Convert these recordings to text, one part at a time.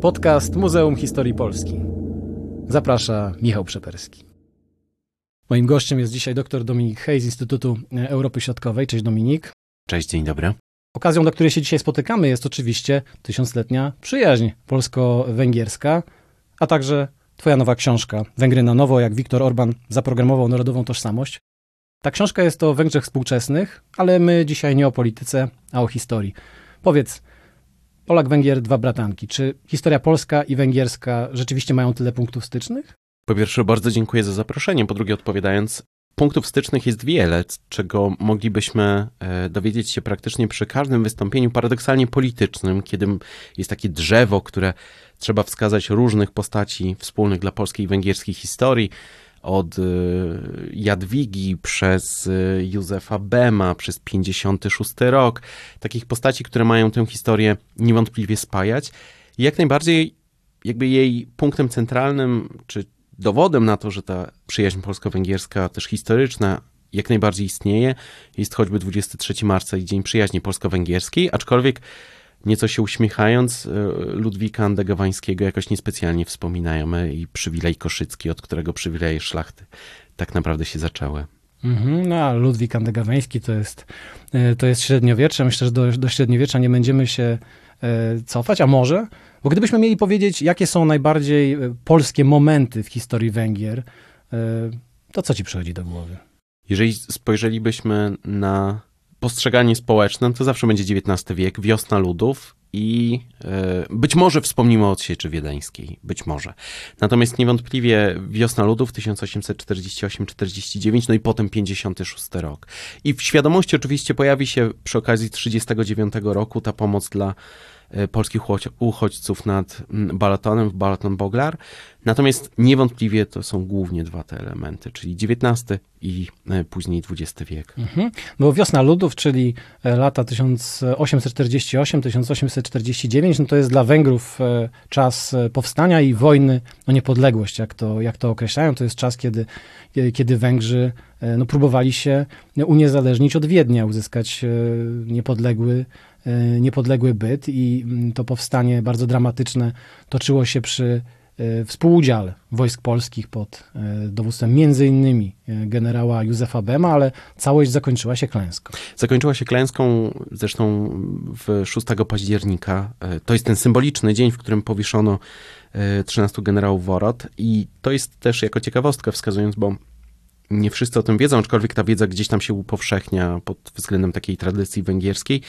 Podcast Muzeum Historii Polski. Zaprasza Michał Przeperski. Moim gościem jest dzisiaj dr Dominik Hej z Instytutu Europy Środkowej. Cześć Dominik. Cześć, dzień dobry. Okazją, dla której się dzisiaj spotykamy, jest oczywiście tysiącletnia przyjaźń polsko-węgierska, a także Twoja nowa książka Węgry na nowo, jak Viktor Orban zaprogramował narodową tożsamość. Ta książka jest o Węgrzech współczesnych, ale my dzisiaj nie o polityce, a o historii. Powiedz, Polak, Węgier, dwa bratanki. Czy historia polska i węgierska rzeczywiście mają tyle punktów stycznych? Po pierwsze, bardzo dziękuję za zaproszenie. Po drugie, odpowiadając, punktów stycznych jest wiele, czego moglibyśmy e, dowiedzieć się praktycznie przy każdym wystąpieniu paradoksalnie politycznym, kiedy jest takie drzewo, które trzeba wskazać różnych postaci wspólnych dla polskiej i węgierskiej historii od y, Jadwigi przez y, Józefa Bema, przez 56 rok, takich postaci, które mają tę historię niewątpliwie spajać. I jak najbardziej jakby jej punktem centralnym, czy dowodem na to, że ta przyjaźń polsko-węgierska, też historyczna, jak najbardziej istnieje, jest choćby 23 marca i Dzień Przyjaźni Polsko-Węgierskiej, aczkolwiek Nieco się uśmiechając, e, Ludwika Andegowańskiego jakoś niespecjalnie wspominajemy i przywilej koszycki, od którego przywileje szlachty tak naprawdę się zaczęły. Mhm, no a Ludwik Andegaweński to jest, e, to jest średniowiecze. Myślę, że do, do średniowiecza nie będziemy się e, cofać, a może? Bo gdybyśmy mieli powiedzieć, jakie są najbardziej polskie momenty w historii Węgier, to co ci przychodzi do głowy? Jeżeli spojrzelibyśmy na postrzeganie społeczne, to zawsze będzie XIX wiek, wiosna ludów i e, być może wspomnimy o odsieczy wiedeńskiej, być może. Natomiast niewątpliwie wiosna ludów 1848-49, no i potem 56 rok. I w świadomości oczywiście pojawi się przy okazji 39 roku ta pomoc dla polskich uchodźców nad mm, Balatonem w Balaton-Boglar. Natomiast niewątpliwie to są głównie dwa te elementy, czyli XIX i e, później XX wiek. Mhm. Bo wiosna ludów, czyli e, lata 1848-1849, no to jest dla Węgrów czas powstania i wojny o niepodległość, jak to, jak to określają. To jest czas, kiedy, kiedy Węgrzy no, próbowali się uniezależnić od Wiednia, uzyskać niepodległy E, niepodległy byt i mm, to powstanie bardzo dramatyczne toczyło się przy e, współudziale wojsk polskich pod e, dowództwem między innymi generała Józefa Bema, ale całość zakończyła się klęską. Zakończyła się klęską zresztą w 6 października. To jest ten symboliczny dzień, w którym powieszono 13 generałów Worot i to jest też jako ciekawostkę wskazując, bo nie wszyscy o tym wiedzą, aczkolwiek ta wiedza gdzieś tam się upowszechnia pod względem takiej tradycji węgierskiej.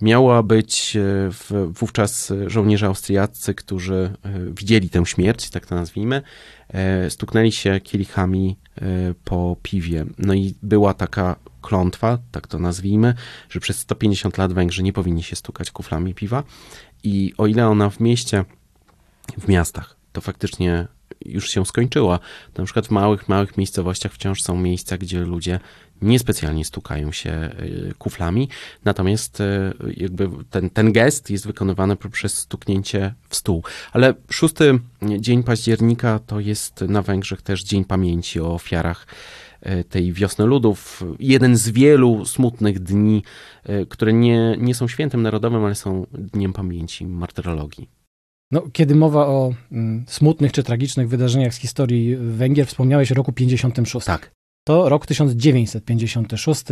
Miała być e, wówczas żołnierze austriaccy, którzy e, widzieli tę śmierć, tak to nazwijmy, e, stuknęli się kielichami po piwie. No i była taka klątwa, tak to nazwijmy, że przez 150 lat Węgrzy nie powinni się stukać kuflami piwa. I o ile ona w mieście, w miastach, to faktycznie już się skończyła. Na przykład w małych, małych miejscowościach wciąż są miejsca, gdzie ludzie niespecjalnie stukają się y, kuflami, natomiast y, jakby ten, ten gest jest wykonywany poprzez stuknięcie w stół. Ale szósty dzień października to jest na Węgrzech też Dzień Pamięci o ofiarach y, tej wiosny ludów. Jeden z wielu smutnych dni, które nie, nie są świętem narodowym, ale są dniem pamięci martyrologii. No, kiedy mowa o mm, smutnych czy tragicznych wydarzeniach z historii Węgier, wspomniałeś o roku 56. Tak. To rok 1956,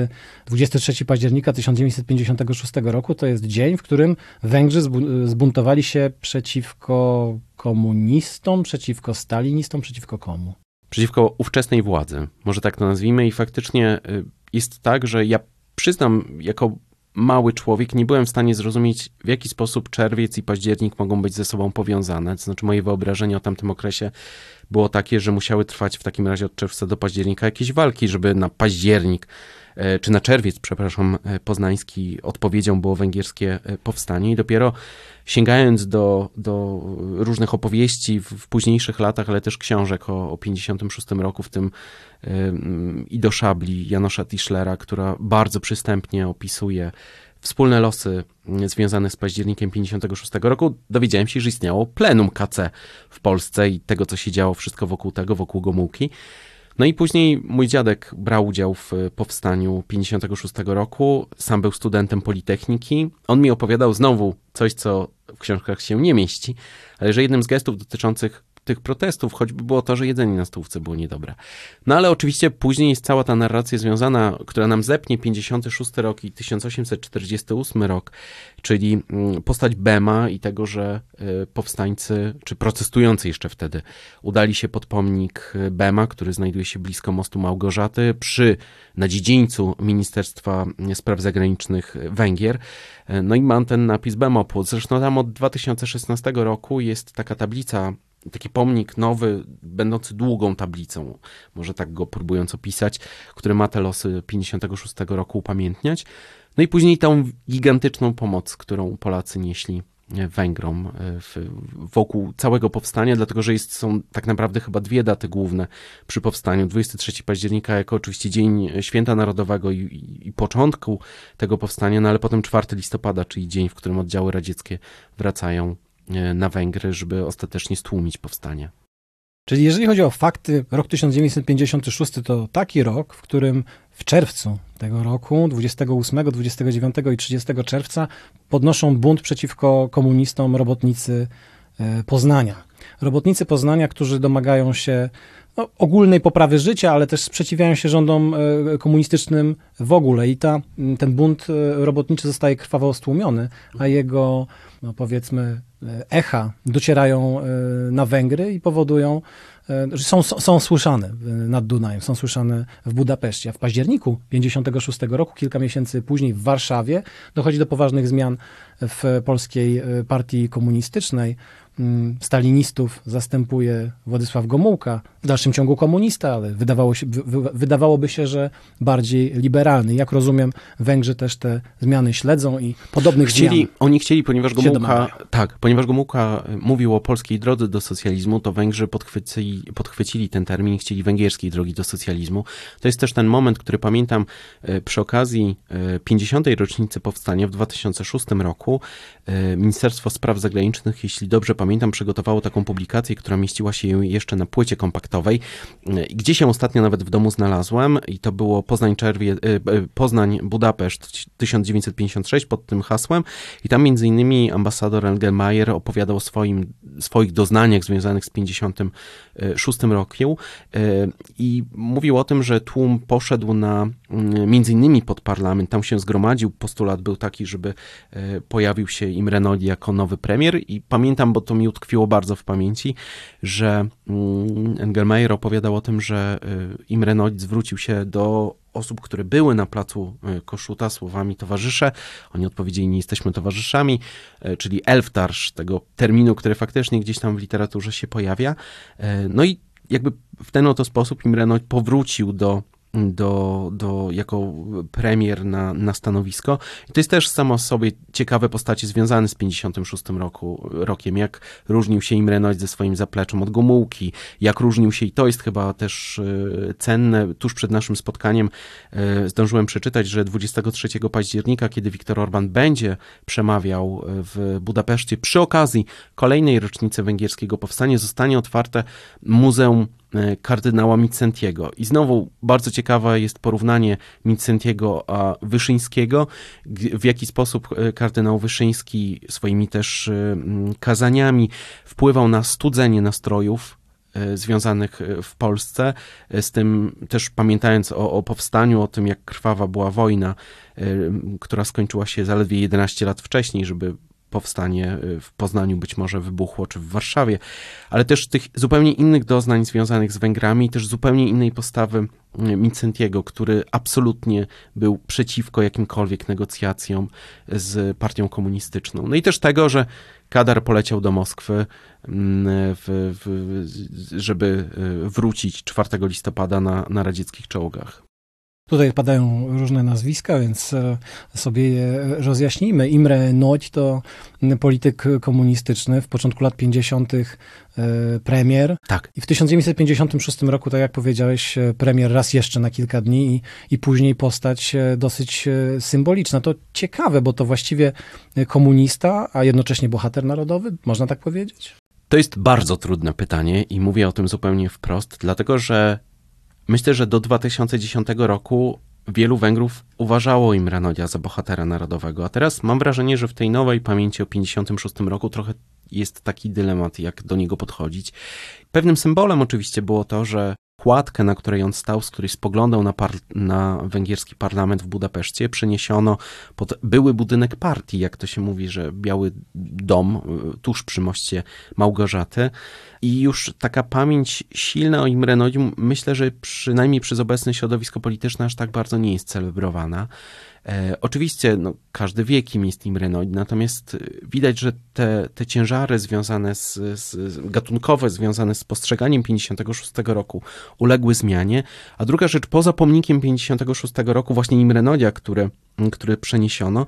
23 października 1956 roku to jest dzień, w którym Węgrzy zbuntowali się przeciwko komunistom, przeciwko stalinistom, przeciwko komu? Przeciwko ówczesnej władzy, może tak to nazwijmy. I faktycznie y, jest tak, że ja przyznam, jako mały człowiek, nie byłem w stanie zrozumieć, w jaki sposób czerwiec i październik mogą być ze sobą powiązane. To znaczy, moje wyobrażenie o tamtym okresie było takie, że musiały trwać w takim razie od czerwca do października jakieś walki, żeby na październik czy na czerwiec, przepraszam, e, poznański odpowiedzią było węgierskie e, powstanie i dopiero sięgając do, do różnych opowieści w, w późniejszych latach, ale też książek o, o 56 roku, w tym i do szabli Janosza Tischlera, która bardzo przystępnie opisuje wspólne losy związane z październikiem 56 roku, dowiedziałem się, że istniało plenum KC w Polsce i tego, co się działo wszystko wokół tego, wokół Gomułki. No i później mój dziadek brał udział w powstaniu 56 roku. Sam był studentem Politechniki. On mi opowiadał znowu coś, co w książkach się nie mieści, ale że jednym z gestów dotyczących tych protestów, choćby było to, że jedzenie na stołówce było niedobre. No ale oczywiście później jest cała ta narracja związana, która nam zepnie 56 rok i 1848 rok, czyli mm, postać Bema i tego, że y, powstańcy, czy protestujący jeszcze wtedy, udali się pod pomnik Bema, który znajduje się blisko mostu Małgorzaty, przy, na dziedzińcu Ministerstwa Spraw Zagranicznych Węgier. No i mam ten napis Bemopłot. Zresztą tam od 2016 roku jest taka tablica taki pomnik nowy, będący długą tablicą, może tak go próbując opisać, który ma te losy 56 roku upamiętniać. No i później tą gigantyczną pomoc, którą Polacy nieśli Węgrom w, wokół całego powstania, dlatego że jest, są tak naprawdę chyba dwie daty główne przy powstaniu. 23 października jako oczywiście Dzień Święta Narodowego i, i, i początku tego powstania, no ale potem 4 listopada, czyli dzień, w którym oddziały radzieckie wracają E, na Węgry, żeby ostatecznie stłumić powstanie. Czyli jeżeli chodzi o fakty, rok 1956 to taki rok, w którym w czerwcu tego roku, 28, 29 i 30 czerwca, podnoszą bunt przeciwko komunistom robotnicy e, Poznania. Robotnicy Poznania, którzy domagają się no, ogólnej poprawy życia, ale też sprzeciwiają się rządom e, komunistycznym w ogóle. I ta, ten bunt robotniczy zostaje krwawo stłumiony, a jego, no powiedzmy, echa docierają e, na Węgry i powodują, e, że są, są słyszane nad Dunajem, są słyszane w Budapeszcie. A w październiku 56 roku, kilka miesięcy później w Warszawie, dochodzi do poważnych zmian w polskiej e, partii komunistycznej. Mm, stalinistów zastępuje Władysław Gomułka, w dalszym ciągu komunista, ale wydawało się, wydawałoby się, że bardziej liberalny. Jak rozumiem, Węgrzy też te zmiany śledzą i podobnych chcieli, zmian. Oni chcieli, ponieważ Gomułka, tak, ponieważ Gomułka mówił o polskiej drodze do socjalizmu, to Węgrzy podchwycili, podchwycili ten termin chcieli węgierskiej drogi do socjalizmu. To jest też ten moment, który pamiętam e, przy okazji 50. E, rocznicy powstania w 2006 roku. E, Ministerstwo Spraw Zagranicznych, jeśli dobrze pamiętam, pamiętam, przygotowało taką publikację, która mieściła się jeszcze na płycie kompaktowej, gdzie się ostatnio nawet w domu znalazłem i to było Poznań, Czerwie, e, e, Poznań Budapeszt 1956 pod tym hasłem. I tam między innymi ambasador Engelmayer opowiadał o swoim, swoich doznaniach związanych z 56 rokiem. I mówił o tym, że tłum poszedł na między innymi pod parlament, tam się zgromadził, postulat był taki, żeby e, pojawił się Imre Nagy jako nowy premier i pamiętam, bo to mi utkwiło bardzo w pamięci, że mm, Engelmeyer opowiadał o tym, że y, Imre Nagy zwrócił się do osób, które były na placu y, Koszuta słowami towarzysze. Oni odpowiedzieli, nie jesteśmy towarzyszami, czyli elftarsz, tego terminu, który faktycznie gdzieś tam w literaturze się pojawia. No i jakby w ten oto sposób Imre Nagy powrócił do do, do, jako premier na, na stanowisko. I to jest też samo sobie ciekawe postacie związane z 56 roku, rokiem, jak różnił się Imre Nagy ze swoim zapleczem od Gomułki, jak różnił się, i to jest chyba też e, cenne, tuż przed naszym spotkaniem e, zdążyłem przeczytać, że 23 października, kiedy Viktor Orban będzie przemawiał w Budapeszcie przy okazji kolejnej rocznicy węgierskiego powstania, zostanie otwarte Muzeum E, kardynała Micentiego. I znowu bardzo ciekawe jest porównanie Micentiego a Wyszyńskiego, w jaki sposób e, kardynał Wyszyński swoimi też e, kazaniami wpływał na studzenie nastrojów związanych w Polsce, z tym też pamiętając o, o, powstaniu, o tym jak krwawa była wojna, która skończyła się zaledwie 11 lat wcześniej, żeby powstanie y, w Poznaniu być może wybuchło, czy w Warszawie, ale też tych zupełnie innych doznań związanych z Węgrami, też zupełnie innej postawy y, Mincentiego, który absolutnie był przeciwko jakimkolwiek negocjacjom z partią komunistyczną. No i też tego, że Kadar poleciał do Moskwy, mm, w, w, żeby y, wrócić 4 listopada na, na radzieckich czołgach. Tutaj padają różne nazwiska, więc e, sobie je rozjaśnijmy. Imre Nagy to polityk komunistyczny, w początku lat 50. E, premier. Tak. I w 1956 roku, tak jak powiedziałeś, e, premier raz jeszcze na kilka dni i, i później postać dosyć symboliczna. To ciekawe, bo to właściwie komunista, a jednocześnie bohater narodowy, można tak powiedzieć? To jest bardzo trudne pytanie i mówię o tym zupełnie wprost, dlatego że myślę, że do 2010 roku wielu Węgrów uważało Imrenodia za bohatera narodowego, a teraz mam wrażenie, że w tej nowej pamięci o 56 roku trochę jest taki dylemat, jak do niego podchodzić. Pewnym symbolem oczywiście było to, że kładkę, na której on stał, z której spoglądał na, na węgierski parlament w Budapeszcie, przeniesiono pod były budynek partii, jak to się mówi, że biały dom y, tuż przy moście Małgorzaty. I już taka pamięć silna o Imre myślę, że przynajmniej przez obecne środowisko polityczne aż tak bardzo nie jest celebrowana. E, oczywiście no, każdy wie, kim jest Imre natomiast e, widać, że te, te ciężary związane z, z, gatunkowe, związane z postrzeganiem 56 roku uległy zmianie, a druga rzecz, poza pomnikiem 56 roku właśnie Imre Nodia, który, przeniesiono,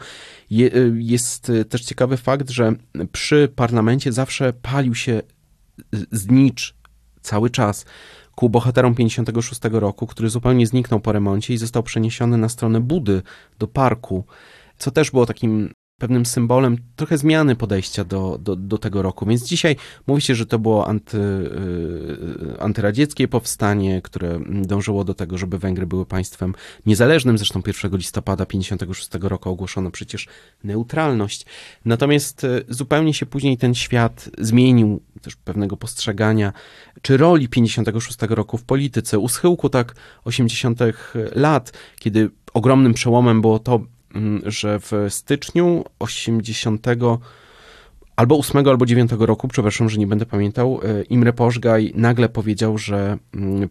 e, jest też ciekawy fakt, że przy parlamencie zawsze palił się znicz cały czas ku bohaterom 56 roku, który zupełnie zniknął po remoncie i został przeniesiony na stronę Budy, do parku, co też było takim pewnym symbolem trochę zmiany podejścia do, do, do tego roku. Więc dzisiaj mówi się, że to było anty, y, antyradzieckie powstanie, które dążyło do tego, żeby Węgry były państwem niezależnym. Zresztą 1 listopada 56 roku ogłoszono przecież neutralność. Natomiast y, zupełnie się później ten świat zmienił, też pewnego postrzegania, czy roli 56 roku w polityce. U schyłku tak 80 lat, kiedy ogromnym przełomem było to, że w styczniu 80 albo 8 albo 9 roku, przepraszam, że nie będę pamiętał, e, Imre Pożgaj nagle powiedział, że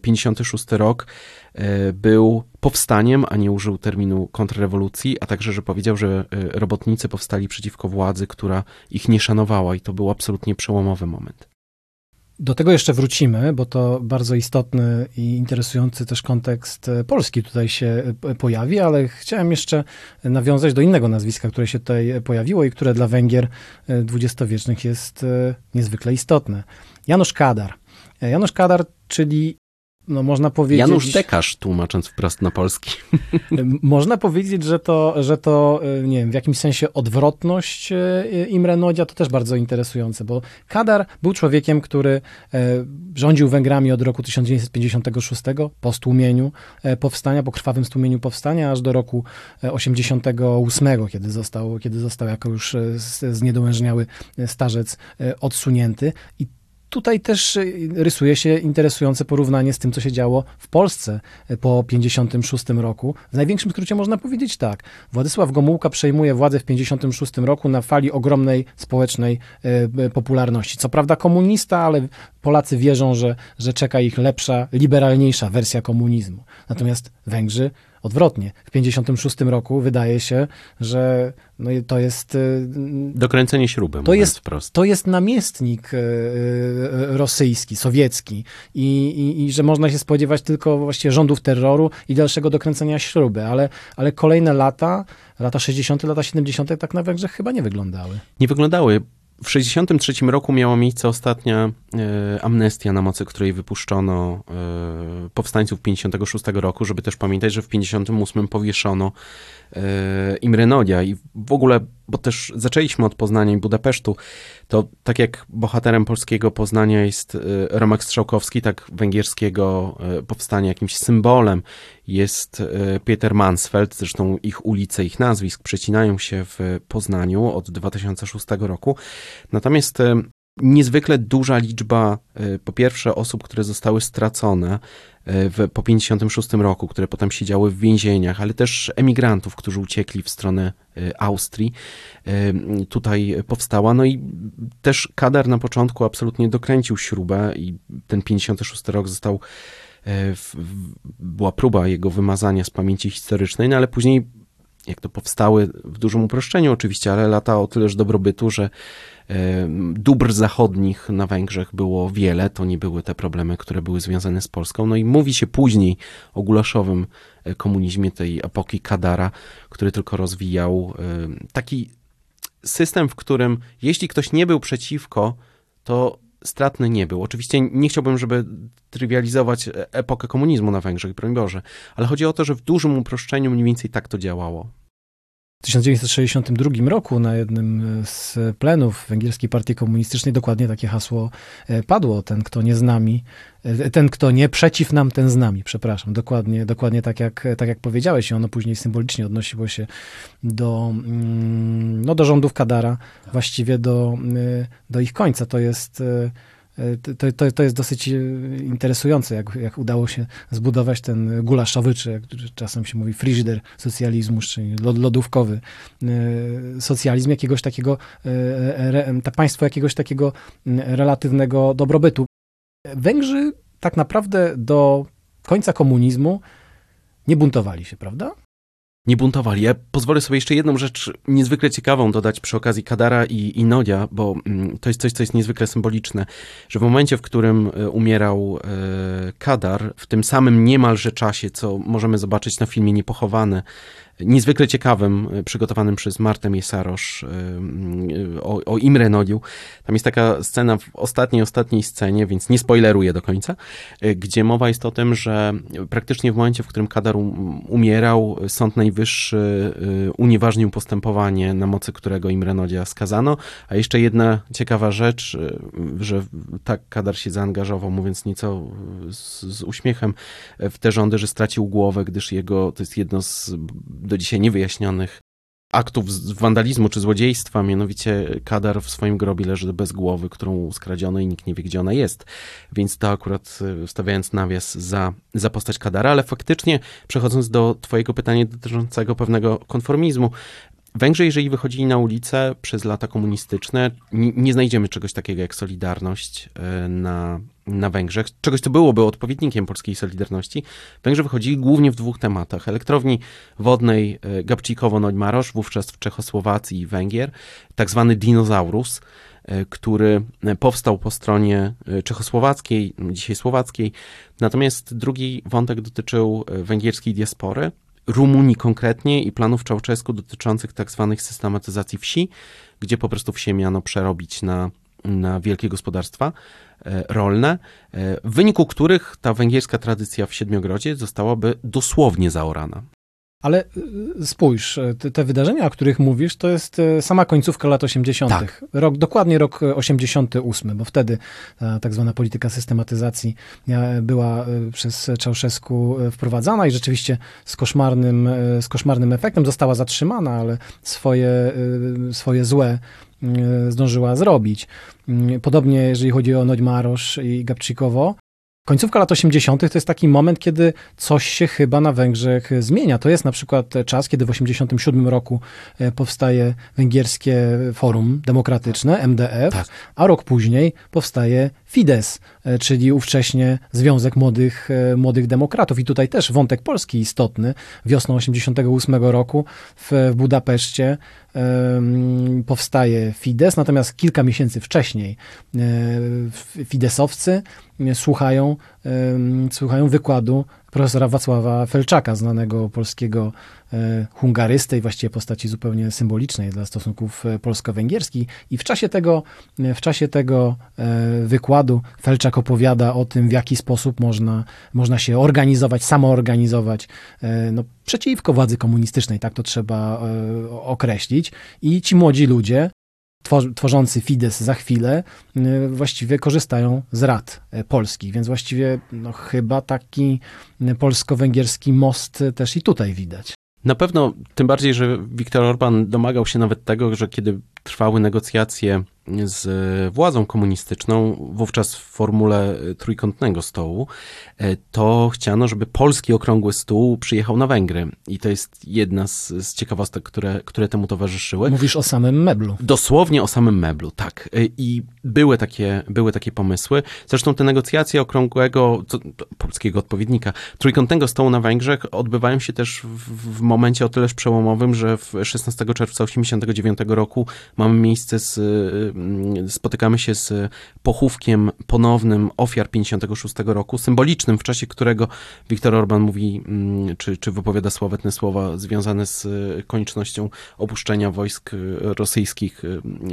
56 mm, rok e, był powstaniem, a nie użył terminu kontrrewolucji, a także, że powiedział, że e, robotnicy powstali przeciwko władzy, która ich nie szanowała i to był absolutnie przełomowy moment. Do tego jeszcze wrócimy, bo to bardzo istotny i interesujący też kontekst e, polski tutaj się e, pojawi, ale chciałem jeszcze nawiązać do innego nazwiska, które się tutaj pojawiło i które dla Węgier e, dwudziestowiecznych jest niezwykle istotne. Janusz Kadar. Janusz Kadar, czyli no można powiedzieć... Janusz Dekarz, tłumacząc wprost na polski. Można powiedzieć, że to, że to, e, nie wiem, w jakimś sensie odwrotność e, Imre Nodzia to też bardzo interesujące, bo Kadar był człowiekiem, który e, rządził Węgrami od roku 1956 po stłumieniu powstania, po krwawym stłumieniu powstania, aż do roku 88, kiedy został, kiedy został jako już zniedołężniały starzec odsunięty. I Tutaj też y, rysuje się interesujące porównanie z tym, co się działo w Polsce y, po 56 roku. W największym skrócie można powiedzieć tak. Władysław Gomułka przejmuje władzę w 56 roku na fali ogromnej społecznej y, popularności. Co prawda komunista, ale Polacy wierzą, że, że czeka ich lepsza, liberalniejsza wersja komunizmu. Natomiast Węgrzy odwrotnie. W 56 roku wydaje się, że no to jest... Y, Dokręcenie śruby, to jest, wprost. to jest namiestnik y, y, rosyjski, sowiecki I, i, i, że można się spodziewać tylko właściwie rządów terroru i dalszego dokręcenia śruby, ale, ale kolejne lata, lata 60., lata 70. tak na Węgrzech chyba nie wyglądały. Nie wyglądały. W 1963 roku miała miejsce ostatnia e, amnestia, na mocy której wypuszczono e, powstańców 56 roku, żeby też pamiętać, że w 58 powieszono e, Imre Nodia i w ogóle, bo też zaczęliśmy od Poznania i Budapesztu, to tak jak bohaterem polskiego Poznania jest e, Romek Strzałkowski, tak węgierskiego e, powstania jakimś symbolem jest e, Peter Mansfeld, zresztą ich ulice, ich nazwisk przecinają się w Poznaniu od 2006 roku. Natomiast niezwykle duża liczba, po pierwsze, osób, które zostały stracone, w, po 56 roku, które potem siedziały w więzieniach, ale też emigrantów, którzy uciekli w stronę e, Austrii, tutaj powstała. No i też Kadar na początku absolutnie dokręcił śrubę i ten 56 rok został była próba jego wymazania z pamięci historycznej, no ale później jak to powstały w dużym uproszczeniu oczywiście, ale lata o tyleż dobrobytu, że dóbr zachodnich na Węgrzech było wiele, to nie były te problemy, które były związane z Polską. No i mówi się później o gulaszowym e, komunizmie tej epoki Kadara, który tylko rozwijał taki system, w którym jeśli ktoś nie był przeciwko, to stratny nie był. Oczywiście nie chciałbym, żeby trywializować e, epokę komunizmu na Węgrzech, broń Boże, ale chodzi o to, że w dużym uproszczeniu mniej więcej tak to działało. W 1962 roku na jednym z plenów Węgierskiej Partii Komunistycznej dokładnie takie hasło e, padło. Ten, kto nie z nami, e, ten, kto nie przeciw nam, ten z nami. Przepraszam. Dokładnie, dokładnie tak, jak, tak jak powiedziałeś. I ono później symbolicznie odnosiło się do, mm, no, do rządów Kadara, właściwie do, e, do ich końca. To jest to, to, to jest dosyć interesujące, jak, jak udało się zbudować ten gulaszowy, czy jak czasem się mówi frigider socjalizmu, czyli lodówkowy socjalizm, jakiegoś takiego, e, państwo jakiegoś takiego relatywnego dobrobytu. Węgrzy tak naprawdę do końca komunizmu nie buntowali się, prawda? Nie buntowali. Ja pozwolę sobie jeszcze jedną rzecz niezwykle ciekawą dodać przy okazji Kadara i, i Nodia, bo mm, to jest coś, co jest niezwykle symboliczne, że w momencie, w którym e, umierał e, Kadar, w tym samym niemalże czasie, co możemy zobaczyć na filmie Niepochowane, niezwykle ciekawym, e, przygotowanym przez Martę Miesarosz e, o, o Imre Nodiu. Tam jest taka scena w ostatniej, ostatniej scenie, więc nie spoileruję do końca, e, gdzie mowa jest o tym, że praktycznie w momencie, w którym Kadar um, umierał, Sąd Najwyższy unieważnił postępowanie, na mocy którego Imre Nodia skazano. A jeszcze jedna ciekawa rzecz, że tak Kadar się zaangażował, mówiąc nieco z, z uśmiechem w te rządy, że stracił głowę, gdyż jego, to jest jedno z do dzisiaj niewyjaśnionych aktów wandalizmu czy złodziejstwa, mianowicie Kadar w swoim grobie leży bez głowy, którą skradziono i nikt nie wie, gdzie ona jest. Więc to akurat e, wstawiając nawias za, za postać Kadara, ale faktycznie przechodząc do twojego pytania dotyczącego pewnego konformizmu, Węgrzy, jeżeli wychodzili na ulicę przez lata komunistyczne, nie, nie znajdziemy czegoś takiego jak Solidarność e, na, na Węgrzech, czegoś, co byłoby odpowiednikiem polskiej Solidarności. Węgrzy wychodzili głównie w dwóch tematach. Elektrowni wodnej e, Gabčíkovo-Noďmaroš, wówczas w Czechosłowacji i Węgier, tak zwany dinozaurus, e, który powstał po stronie czechosłowackiej, dzisiaj słowackiej. Natomiast drugi wątek dotyczył węgierskiej diaspory, Rumunii konkretnie i planów Czałczesku dotyczących tak zwanych systematyzacji wsi, gdzie po prostu wsie miano przerobić na, na wielkie gospodarstwa e, rolne, e, w wyniku których ta węgierska tradycja w Siedmiogrodzie zostałaby dosłownie zaorana. Ale y, spójrz, te, te, wydarzenia, o których mówisz, to jest sama końcówka lat 80. Tak. Rok, dokładnie rok 88, bo wtedy ta tak zwana polityka systematyzacji była przez Czałszewsku wprowadzana i rzeczywiście z koszmarnym, z koszmarnym efektem została zatrzymana, ale swoje, swoje złe zdążyła zrobić. Podobnie jeżeli chodzi o Noćmarosz i Gabczykowo, Końcówka lat 80. to jest taki moment, kiedy coś się chyba na Węgrzech zmienia. To jest na przykład czas, kiedy w 87 roku e, powstaje Węgierskie Forum Demokratyczne, MDF, tak. a rok później powstaje Fidesz, e, czyli ówcześnie Związek Młodych, e, Młodych Demokratów. I tutaj też wątek polski istotny. Wiosną 88 roku w, w Budapeszcie powstaje Fidesz, natomiast kilka miesięcy wcześniej um, Fideszowcy słuchają, um, słuchają wykładu profesora Wacława Felczaka, znanego polskiego e, hungarysty i właściwie postaci zupełnie symbolicznej dla stosunków e, polsko-węgierskich. I w czasie tego, e, w czasie tego wykładu Felczak opowiada o tym, w jaki sposób można, można się organizować, samoorganizować no, przeciwko władzy komunistycznej, tak to trzeba określić. I ci młodzi ludzie tworzący Fidesz za chwilę y, właściwie korzystają z rad y, polskich, więc właściwie no, chyba taki y, polsko-węgierski most też i tutaj widać. Na pewno, tym bardziej, że Viktor Orban domagał się nawet tego, że kiedy trwały negocjacje z władzą komunistyczną, wówczas w formule trójkątnego stołu, e, to chciano, żeby polski okrągły stół przyjechał na Węgry. I to jest jedna z, z ciekawostek, które, które temu towarzyszyły. Mówisz o samym meblu. Dosłownie o samym meblu, tak. E, I były takie, były takie pomysły. Zresztą te negocjacje okrągłego, to, polskiego odpowiednika, trójkątnego stołu na Węgrzech odbywają się też w, w momencie o tyleż przełomowym, że w 16 czerwca 1989 roku mamy miejsce z spotykamy się z pochówkiem ponownym ofiar 56 roku, symbolicznym, w czasie którego Viktor Orban mówi, mm, czy, czy wypowiada sławetne słowa związane z koniecznością opuszczenia wojsk rosyjskich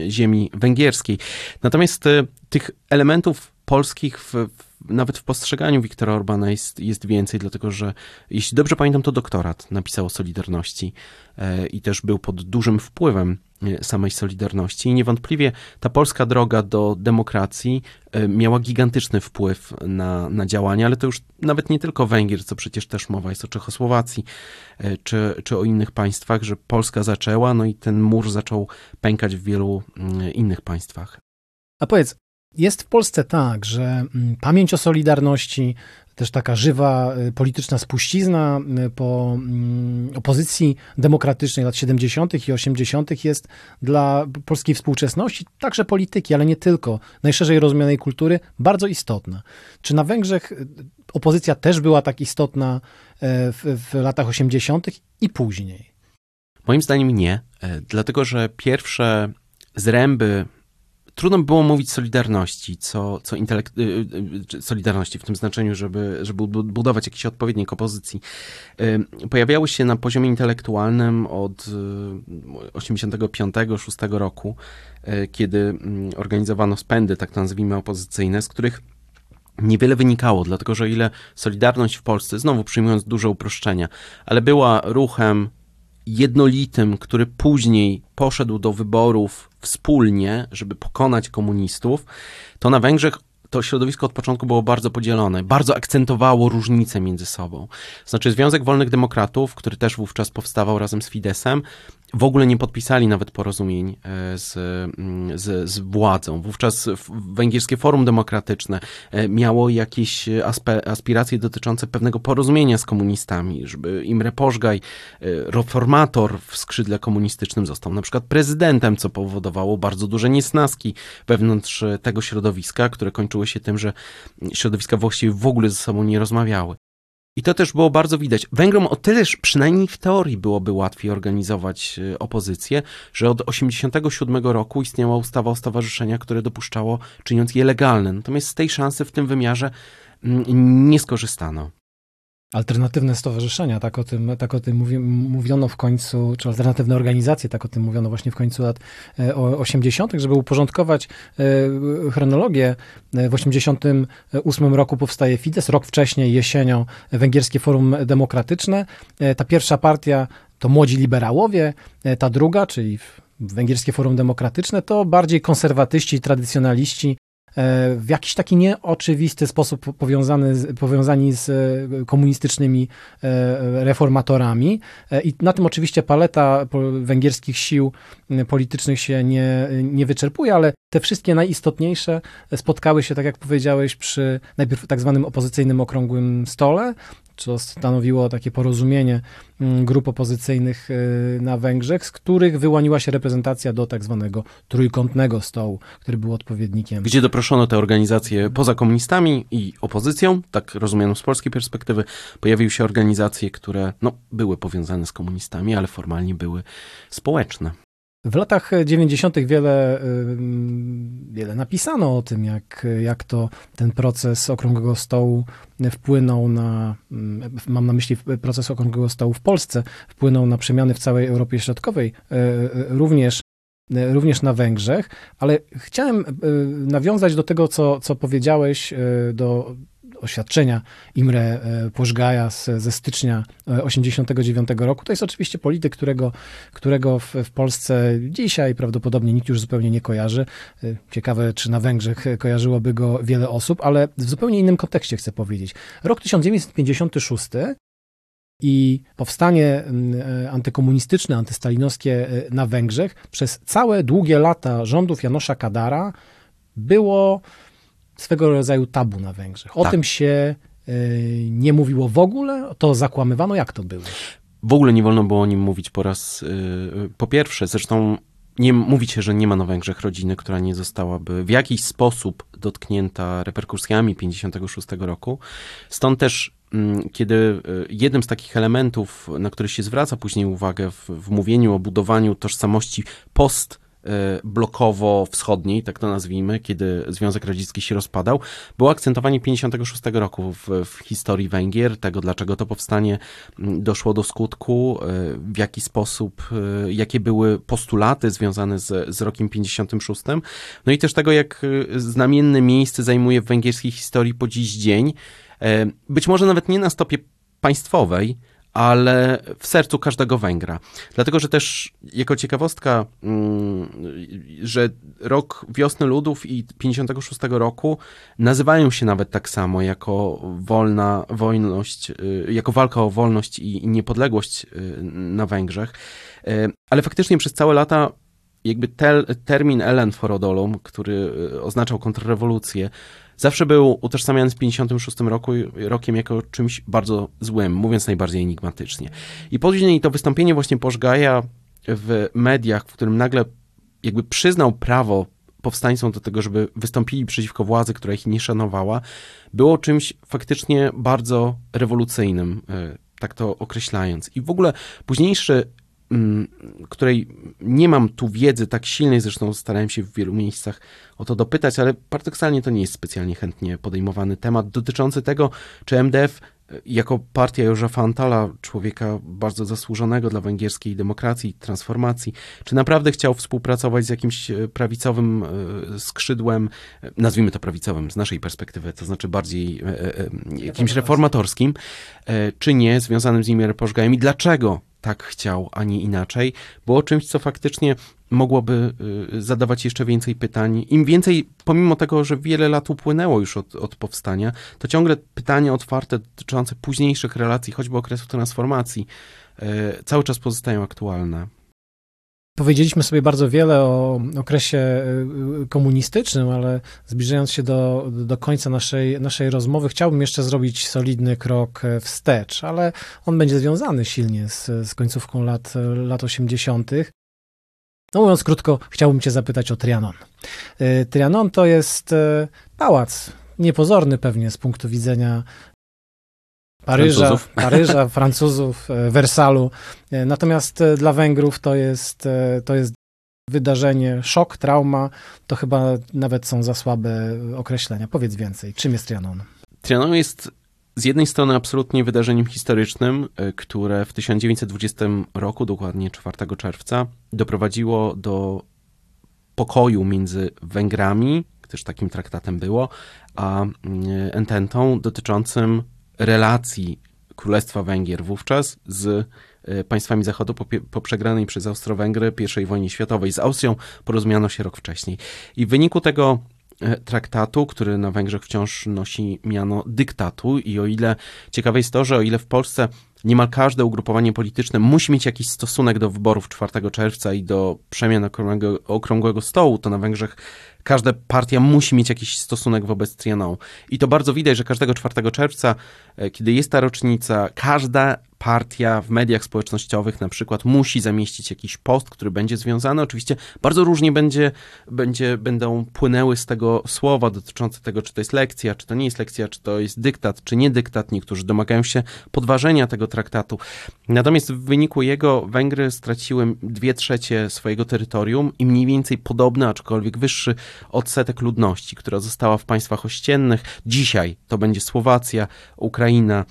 ziemi węgierskiej. Natomiast tych elementów polskich w, nawet w postrzeganiu Wiktora Orbana jest, jest więcej, dlatego że, jeśli dobrze pamiętam, to doktorat napisał o Solidarności e, i też był pod dużym wpływem e, samej Solidarności. I niewątpliwie ta polska droga do demokracji e, miała gigantyczny wpływ na, na działania, ale to już nawet nie tylko Węgier, co przecież też mowa jest o Czechosłowacji czy, czy o innych państwach, że Polska zaczęła, no i ten mur zaczął pękać w wielu mm, innych państwach. A powiedz, jest w Polsce tak, że mm, pamięć o Solidarności, też taka żywa y, polityczna spuścizna y, po mm, opozycji demokratycznej lat 70. i 80. jest dla polskiej współczesności, także polityki, ale nie tylko, najszerzej rozumianej kultury, bardzo istotna. Czy na Węgrzech y, opozycja też była tak istotna w, w latach 80. i później? Moim zdaniem nie, e, dlatego że pierwsze zręby trudno było mówić solidarności, co, co intelekt, y, y, solidarności w tym znaczeniu, żeby, żeby budować jakiś odpowiednik opozycji. Y, pojawiały się na poziomie intelektualnym od 85-6 roku, kiedy mm, organizowano spędy, tak nazwijmy, opozycyjne, z których niewiele wynikało, dlatego że ile Solidarność w Polsce, znowu przyjmując duże uproszczenia, ale była ruchem jednolitym, który później poszedł do wyborów wspólnie, żeby pokonać komunistów, to na Węgrzech to środowisko od początku było bardzo podzielone, bardzo akcentowało różnice między sobą. Znaczy Związek Wolnych Demokratów, który też wówczas powstawał razem z Fidesem, w ogóle nie podpisali nawet porozumień e, z, mm, z, z władzą. Wówczas Węgierskie Forum Demokratyczne e, miało jakieś aspiracje dotyczące pewnego porozumienia z komunistami, żeby Imre Pożgaj, e, reformator w skrzydle komunistycznym, został na przykład prezydentem, co powodowało bardzo duże niesnaski wewnątrz tego środowiska, które kończyły się tym, że środowiska właściwie w ogóle ze sobą nie rozmawiały. I to też było bardzo widać. Węgrom o tyle, przynajmniej w teorii, byłoby łatwiej organizować y, opozycję, że od 1987 roku istniała ustawa o stowarzyszeniach, które dopuszczało, czyniąc je legalne. Natomiast z tej szansy w tym wymiarze mm, nie skorzystano alternatywne stowarzyszenia, tak o tym, tak o tym mówi, mówiono w końcu, czy alternatywne organizacje, tak o tym mówiono właśnie w końcu lat 80., e, żeby uporządkować e, chronologię. E, w 88 roku powstaje Fidesz, rok wcześniej, jesienią, Węgierskie Forum Demokratyczne. Ta pierwsza partia to młodzi liberałowie, ta druga, czyli Węgierskie Forum Demokratyczne, to bardziej konserwatyści, tradycjonaliści, w jakiś taki nieoczywisty sposób powiązany, powiązani z e, komunistycznymi e, reformatorami. I na tym oczywiście paleta węgierskich sił politycznych się nie, nie wyczerpuje, ale te wszystkie najistotniejsze spotkały się, tak jak powiedziałeś, przy najpierw tak zwanym opozycyjnym okrągłym stole, co stanowiło takie porozumienie mm, grup opozycyjnych y, na Węgrzech, z których wyłoniła się reprezentacja do tak zwanego trójkątnego stołu, który był odpowiednikiem. Gdzie doproszono te organizacje poza komunistami i opozycją, tak rozumiano z polskiej perspektywy, pojawiły się organizacje, które no, były powiązane z komunistami, ale formalnie były społeczne. W latach 90. wiele, wiele napisano o tym, jak, jak to ten proces okrągłego stołu wpłynął na, mam na myśli proces okrągłego stołu w Polsce, wpłynął na przemiany w całej Europie Środkowej, e, e, również również na Węgrzech, ale chciałem e, nawiązać do tego, co, co powiedziałeś, do oświadczenia Imre e, Pożgaja z, ze stycznia 89 e, roku. To jest oczywiście polityk, którego, którego w, w Polsce dzisiaj prawdopodobnie nikt już zupełnie nie kojarzy. E, ciekawe, czy na Węgrzech kojarzyłoby go wiele osób, ale w zupełnie innym kontekście chcę powiedzieć. Rok 1956 i powstanie antykomunistyczne, antystalinowskie na Węgrzech przez całe długie lata rządów Janosza Kadara było swego rodzaju tabu na Węgrzech. O tak. tym się y, nie mówiło w ogóle, to zakłamywano. Jak to było? W ogóle nie wolno było o nim mówić po raz y, po pierwsze. Zresztą nie, mówi się, że nie ma na Węgrzech rodziny, która nie zostałaby w jakiś sposób dotknięta reperkusjami 56 roku. Stąd też, mm, kiedy y, jednym z takich elementów, na który się zwraca później uwagę w, w mówieniu o budowaniu tożsamości post blokowo-wschodniej, tak to nazwijmy, kiedy Związek Radziecki się rozpadał, było akcentowanie 56 roku w, w historii Węgier, tego dlaczego to powstanie mm, doszło do skutku, w jaki sposób, jakie były postulaty związane z, z rokiem 56, no i też tego, jak znamienne miejsce zajmuje w węgierskiej historii po dziś dzień, być może nawet nie na stopie państwowej, ale w sercu każdego Węgra. Dlatego, że też jako ciekawostka, mm, że rok Wiosny Ludów i 56 roku nazywają się nawet tak samo, jako wolna wolność, y, jako walka o wolność i niepodległość y, na Węgrzech. Y, ale faktycznie przez całe lata jakby tel, termin Ellen Forodolum, który oznaczał kontrrewolucję, zawsze był utożsamiany z 56 roku, rokiem jako czymś bardzo złym, mówiąc najbardziej enigmatycznie. I później to wystąpienie właśnie Pożgaja w mediach, w którym nagle jakby przyznał prawo powstańcom do tego, żeby wystąpili przeciwko władzy, która ich nie szanowała, było czymś faktycznie bardzo rewolucyjnym, e, tak to określając. I w ogóle późniejszy której nie mam tu wiedzy tak silnej, zresztą starałem się w wielu miejscach o to dopytać, ale paradoksalnie to nie jest specjalnie chętnie podejmowany temat dotyczący tego, czy MDF jako partia Józefa Antala, człowieka bardzo zasłużonego dla węgierskiej demokracji i transformacji, czy naprawdę chciał współpracować z jakimś e, prawicowym e, skrzydłem, nazwijmy to prawicowym z naszej perspektywy, to znaczy bardziej jakimś reformatorskim, czy nie, związanym z nimi Pożgajem? I dlaczego tak chciał, a nie inaczej, było czymś, co faktycznie mogłoby y, zadawać jeszcze więcej pytań. Im więcej, pomimo tego, że wiele lat upłynęło już od, od powstania, to ciągle pytania otwarte dotyczące późniejszych relacji, choćby okresu transformacji, y, cały czas pozostają aktualne. Powiedzieliśmy sobie bardzo wiele o okresie y, komunistycznym, ale zbliżając się do, do końca naszej, naszej rozmowy, chciałbym jeszcze zrobić solidny krok e, wstecz, ale on będzie związany silnie z, z końcówką lat, lat 80. No mówiąc krótko, chciałbym Cię zapytać o Trianon. E, Trianon to jest e, pałac, niepozorny pewnie z punktu widzenia Paryża, Francuzów. Paryża, Francuzów, e, Wersalu. Natomiast dla Węgrów to jest, to jest wydarzenie, szok, trauma, to chyba nawet są za słabe określenia. Powiedz więcej, czym jest Trianon? Trianon jest z jednej strony absolutnie wydarzeniem historycznym, które w 1920 roku, dokładnie 4 czerwca, doprowadziło do pokoju między Węgrami, też takim traktatem było, a Ententą dotyczącym relacji Królestwa Węgier wówczas z e, państwami Zachodu po, po przegranej przez Austro-Węgry I wojnie światowej. Z Austrią porozumiano się rok wcześniej. I w wyniku tego e, traktatu, który na Węgrzech wciąż nosi miano dyktatu i o ile ciekawe jest to, że o ile w Polsce niemal każde ugrupowanie polityczne musi mieć jakiś stosunek do wyborów 4 czerwca i do przemian okrągłego, okrągłego stołu, to na Węgrzech każda partia musi mieć jakiś stosunek wobec Trianon. I to bardzo widać, że każdego 4 czerwca, e, kiedy jest ta rocznica, każda partia w mediach społecznościowych na przykład musi zamieścić jakiś post, który będzie związany. Oczywiście bardzo różnie będzie, będzie, będą płynęły z tego słowa dotyczące tego, czy to jest lekcja, czy to nie jest lekcja, czy to jest dyktat, czy nie dyktat. Niektórzy domagają się podważenia tego traktatu. Natomiast w wyniku jego Węgry straciły dwie trzecie swojego terytorium i mniej więcej podobny, aczkolwiek wyższy odsetek ludności, która została w państwach ościennych. Dzisiaj to będzie Słowacja, Ukraina,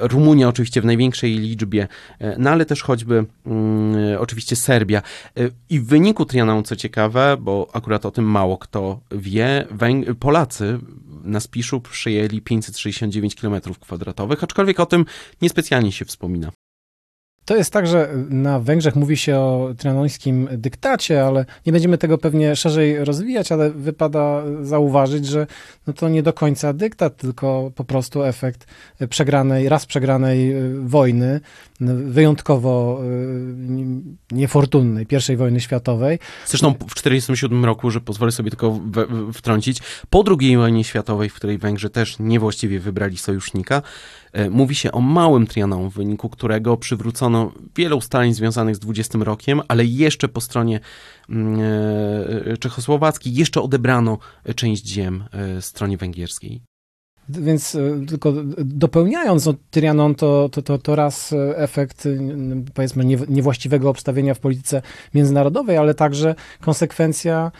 Rumunia oczywiście w największej liczbie, e, no ale też choćby mm, oczywiście Serbia. E, I w wyniku Trianon, co ciekawe, bo akurat o tym mało kto wie, Węg Polacy na Spiszu przyjęli 569 km kwadratowych, aczkolwiek o tym niespecjalnie się wspomina. To jest tak, że na Węgrzech mówi się o trianońskim dyktacie, ale nie będziemy tego pewnie szerzej rozwijać, ale wypada zauważyć, że no to nie do końca dyktat, tylko po prostu efekt przegranej, raz przegranej y, wojny, wyjątkowo y, niefortunnej pierwszej wojny światowej. Zresztą w 1947 roku, że pozwolę sobie tylko wtrącić, po II wojnie światowej, w której Węgrzy też niewłaściwie wybrali sojusznika, E, mówi się o małym Trianon, w wyniku którego przywrócono wiele ustaleń związanych z 20 rokiem, ale jeszcze po stronie mm, e, czechosłowackiej jeszcze odebrano część ziem e, stronie węgierskiej. Więc e, tylko dopełniając no, Trianon, to, to, to, to raz efekt powiedzmy niewłaściwego obstawienia w polityce międzynarodowej, ale także konsekwencja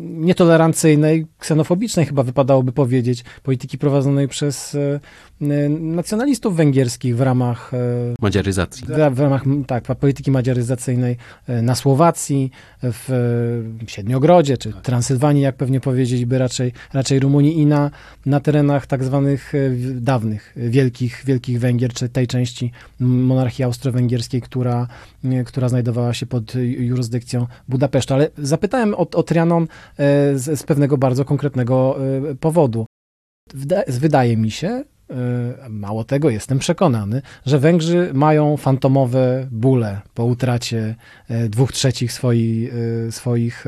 nietolerancyjnej, ksenofobicznej chyba wypadałoby powiedzieć, polityki prowadzonej przez nacjonalistów węgierskich w ramach madziaryzacji. W, ramach tak, polityki madziaryzacyjnej na Słowacji, w Siedmiogrodzie, czy Transylwanii, jak pewnie powiedzieć by raczej, raczej Rumunii i na, na terenach tak zwanych e, dawnych, wielkich, wielkich Węgier, czy tej części monarchii austro-węgierskiej, która, e, która znajdowała się pod jurysdykcją Budapesztu. Ale zapytałem o, o Trianon e, z, z pewnego bardzo konkretnego powodu. Wydaje mi się, mało tego, jestem przekonany, że Węgrzy mają fantomowe bóle po utracie dwóch trzecich swoi, swoich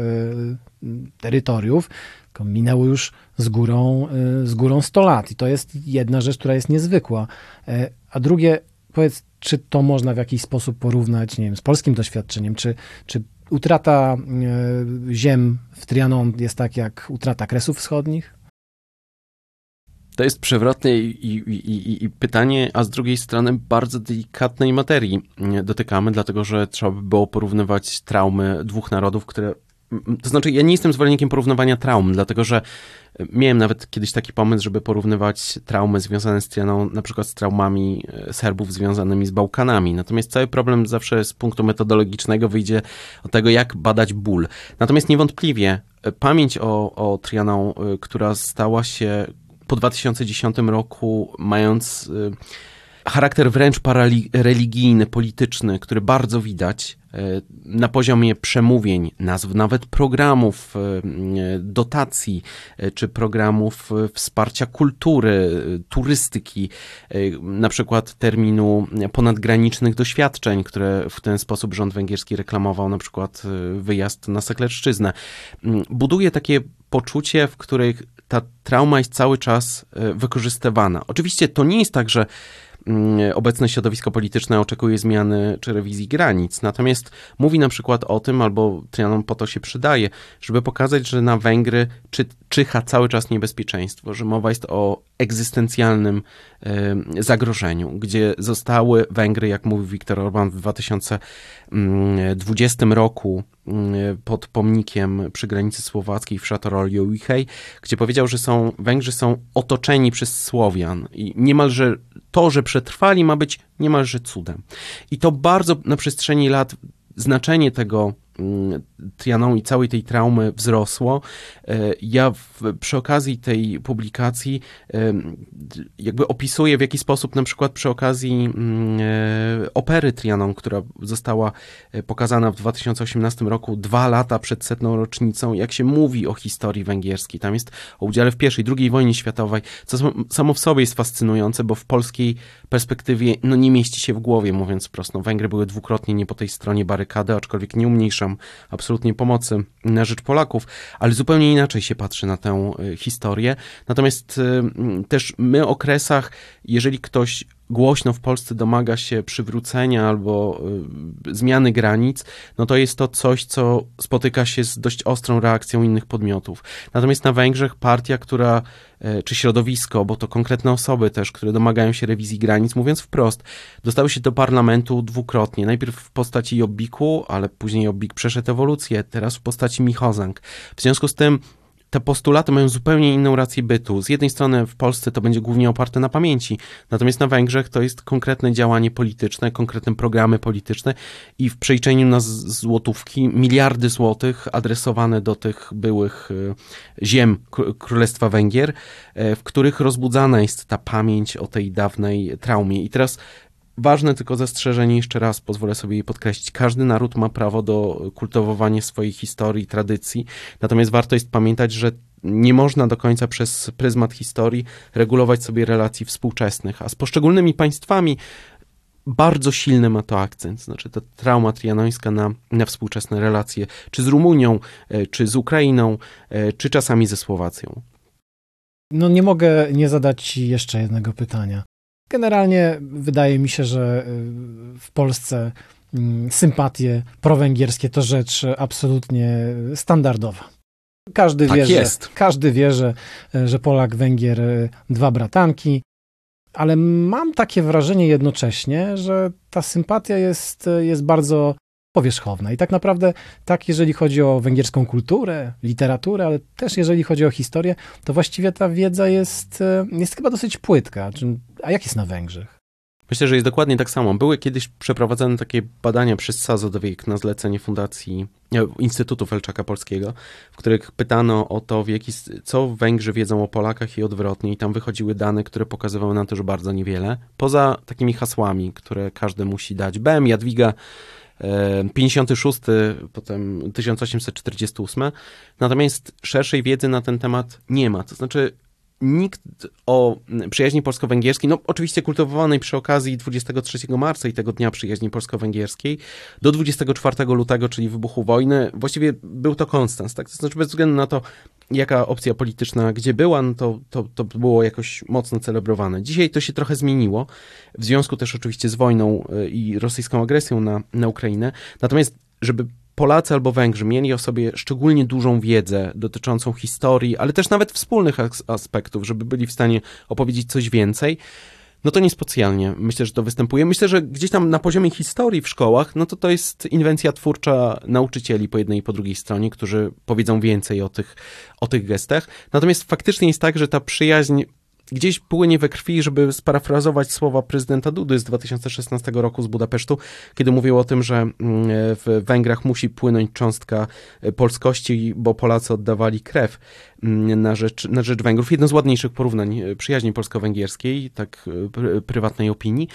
terytoriów. Minęło już z górą, z górą 100 lat i to jest jedna rzecz, która jest niezwykła. A drugie, powiedz, czy to można w jakiś sposób porównać, nie wiem, z polskim doświadczeniem, czy, czy utrata ziem w Trianon jest tak jak utrata Kresów Wschodnich? To jest przewrotne i, i, i, i, pytanie, a z drugiej strony bardzo delikatnej materii dotykamy, dlatego że trzeba by było porównywać traumy dwóch narodów, które. To znaczy, ja nie jestem zwolennikiem porównywania traum, dlatego że miałem nawet kiedyś taki pomysł, żeby porównywać traumy związane z Trianą, na przykład z traumami e, Serbów związanymi z Bałkanami. Natomiast cały problem zawsze z punktu metodologicznego wyjdzie od tego, jak badać ból. Natomiast niewątpliwie e, pamięć o, o Trianą, e, która stała się po 2010 roku, mając charakter wręcz parareligijny, polityczny, który bardzo widać na poziomie przemówień, nazw, nawet programów, y, dotacji, czy programów wsparcia kultury, turystyki, na przykład terminu ponadgranicznych doświadczeń, które w ten sposób rząd węgierski reklamował, na przykład wyjazd na Seklerszczyznę. Buduje takie poczucie, w których ta trauma jest cały czas e, wykorzystywana. Oczywiście to nie jest tak, że obecne środowisko polityczne oczekuje zmiany czy rewizji granic. Natomiast mówi na przykład o tym, albo Trianon po to się przydaje, żeby pokazać, że na Węgry czy, czyha cały czas niebezpieczeństwo, że mowa jest o egzystencjalnym zagrożeniu, gdzie zostały Węgry, jak mówił Viktor Orban w 2020 mm, roku pod pomnikiem przy granicy słowackiej w Szatoroliu Wichej, gdzie powiedział, że są, Węgrzy są otoczeni przez Słowian i niemalże to, że przetrwali ma być niemalże cudem. I to bardzo na przestrzeni lat znaczenie tego Mm, Trianą i całej tej traumy wzrosło. E, ja w, przy okazji tej publikacji jakby opisuję w jaki sposób na przykład przy okazji mm, e, opery Trianon, która została e, pokazana w 2018 roku, dwa lata przed setną rocznicą, jak się mówi o historii węgierskiej. Tam jest o udziale w pierwszej, drugiej wojnie światowej, co samo w sobie jest fascynujące, bo w polskiej perspektywie no, nie mieści się w głowie, mówiąc prosto. Węgry były dwukrotnie nie po tej stronie barykady, aczkolwiek nie umniejsza absolutnie pomocy na rzecz Polaków, ale zupełnie inaczej się patrzy na tę y, historię. Natomiast y, też my o kresach, jeżeli ktoś głośno w Polsce domaga się przywrócenia albo y, zmiany granic, no to jest to coś, co spotyka się z dość ostrą reakcją innych podmiotów. Natomiast na Węgrzech partia, która, y, czy środowisko, bo to konkretne osoby też, które domagają się rewizji granic, mówiąc wprost, dostały się do parlamentu dwukrotnie. Najpierw w postaci Jobbiku, ale później Jobbik przeszedł ewolucję, teraz w postaci Michozang. W związku z tym te postulaty mają zupełnie inną rację bytu. Z jednej strony w Polsce to będzie głównie oparte na pamięci, natomiast na Węgrzech to jest konkretne działanie polityczne, konkretne programy polityczne i w przejrzeniu na złotówki miliardy złotych adresowane do tych byłych e, ziem Królestwa Węgier, e, w których rozbudzana jest ta pamięć o tej dawnej traumie. I teraz Ważne tylko zastrzeżenie, jeszcze raz pozwolę sobie je podkreślić. Każdy naród ma prawo do kultywowania swojej historii, tradycji, natomiast warto jest pamiętać, że nie można do końca przez pryzmat historii regulować sobie relacji współczesnych, a z poszczególnymi państwami bardzo silny ma to akcent, znaczy ta trauma trianońska na, na współczesne relacje, czy z Rumunią, e, czy z Ukrainą, e, czy czasami ze Słowacją. No nie mogę nie zadać ci jeszcze jednego pytania. Generalnie wydaje mi się, że y, w Polsce mm, sympatie prowęgierskie to rzecz absolutnie standardowa. Każdy Tak wie, jest. Że, każdy wie, że, że Polak, Węgier, e, dwa bratanki. Ale mam takie wrażenie jednocześnie, że ta sympatia jest, jest bardzo powierzchowna. I tak naprawdę, tak jeżeli chodzi o węgierską kulturę, literaturę, ale też jeżeli chodzi o historię, to właściwie ta wiedza jest, jest chyba dosyć płytka. A jak jest na Węgrzech? Myślę, że jest dokładnie tak samo. Były kiedyś przeprowadzone takie badania przez Sazodwiek na zlecenie Fundacji e, Instytutu Felczaka Polskiego, w których pytano o to, w jaki, co Węgrzy wiedzą o Polakach i odwrotnie. I tam wychodziły dane, które pokazywały na to, że bardzo niewiele. Poza takimi hasłami, które każdy musi dać. BM, Jadwiga, 56, potem 1848. Natomiast szerszej wiedzy na ten temat nie ma. To znaczy, nikt o przyjaźni polsko-węgierskiej, no oczywiście kultywowanej przy okazji 23 marca i tego dnia przyjaźni polsko-węgierskiej, do 24 lutego, czyli wybuchu wojny, właściwie był to konstans, tak? To znaczy bez względu na to, jaka opcja polityczna gdzie była, no to, to, to było jakoś mocno celebrowane. Dzisiaj to się trochę zmieniło, w związku też oczywiście z wojną y, i rosyjską agresją na, na Ukrainę, natomiast żeby Polacy albo Węgrzy mieli o sobie szczególnie dużą wiedzę dotyczącą historii, ale też nawet wspólnych aspektów, żeby byli w stanie opowiedzieć coś więcej, no to niespecjalnie myślę, że to występuje. Myślę, że gdzieś tam na poziomie historii w szkołach, no to to jest inwencja twórcza nauczycieli po jednej i po drugiej stronie, którzy powiedzą więcej o tych, o tych gestach. Natomiast faktycznie jest tak, że ta przyjaźń gdzieś płynie we krwi, żeby sparafrazować słowa prezydenta Dudy z 2016 roku z Budapesztu, kiedy mówił o tym, że mm, w Węgrach musi płynąć cząstka e, polskości, bo Polacy oddawali krew mm, na rzecz, na rzecz Węgrów. Jedno z ładniejszych porównań e, przyjaźni polsko-węgierskiej, tak e, prywatnej opinii.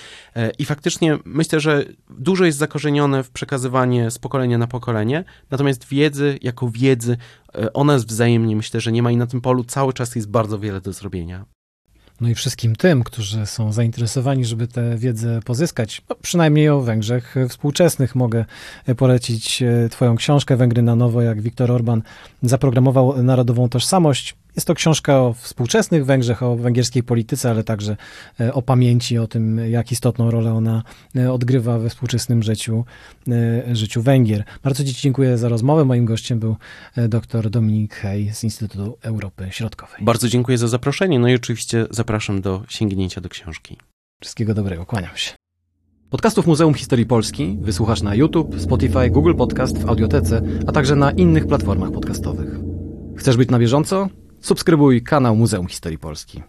I faktycznie myślę, że dużo jest zakorzenione w przekazywanie z pokolenia na pokolenie, natomiast wiedzy jako wiedzy ona jest wzajemnie, myślę, że nie ma i na tym polu cały czas jest bardzo wiele do zrobienia. No i wszystkim tym, którzy są zainteresowani, żeby tę wiedzę pozyskać, no przynajmniej o Węgrzech współczesnych, mogę polecić e, Twoją książkę Węgry na nowo, jak Viktor Orban zaprogramował narodową tożsamość. Jest to książka o współczesnych Węgrzech, o węgierskiej polityce, ale także e, o pamięci, o tym, jak istotną rolę ona e, odgrywa we współczesnym życiu, e, życiu Węgier. Bardzo Ci dziękuję za rozmowę. Moim gościem był dr Dominik Hej z Instytutu Europy Środkowej. Bardzo dziękuję za zaproszenie, no i oczywiście zapraszam do sięgnięcia do książki. Wszystkiego dobrego, kłaniam się. Podcastów Muzeum Historii Polski wysłuchasz na YouTube, Spotify, Google Podcast, w Audiotece, a także na innych platformach podcastowych. Chcesz być na bieżąco? Subskrybuj kanał Muzeum Historii Polski.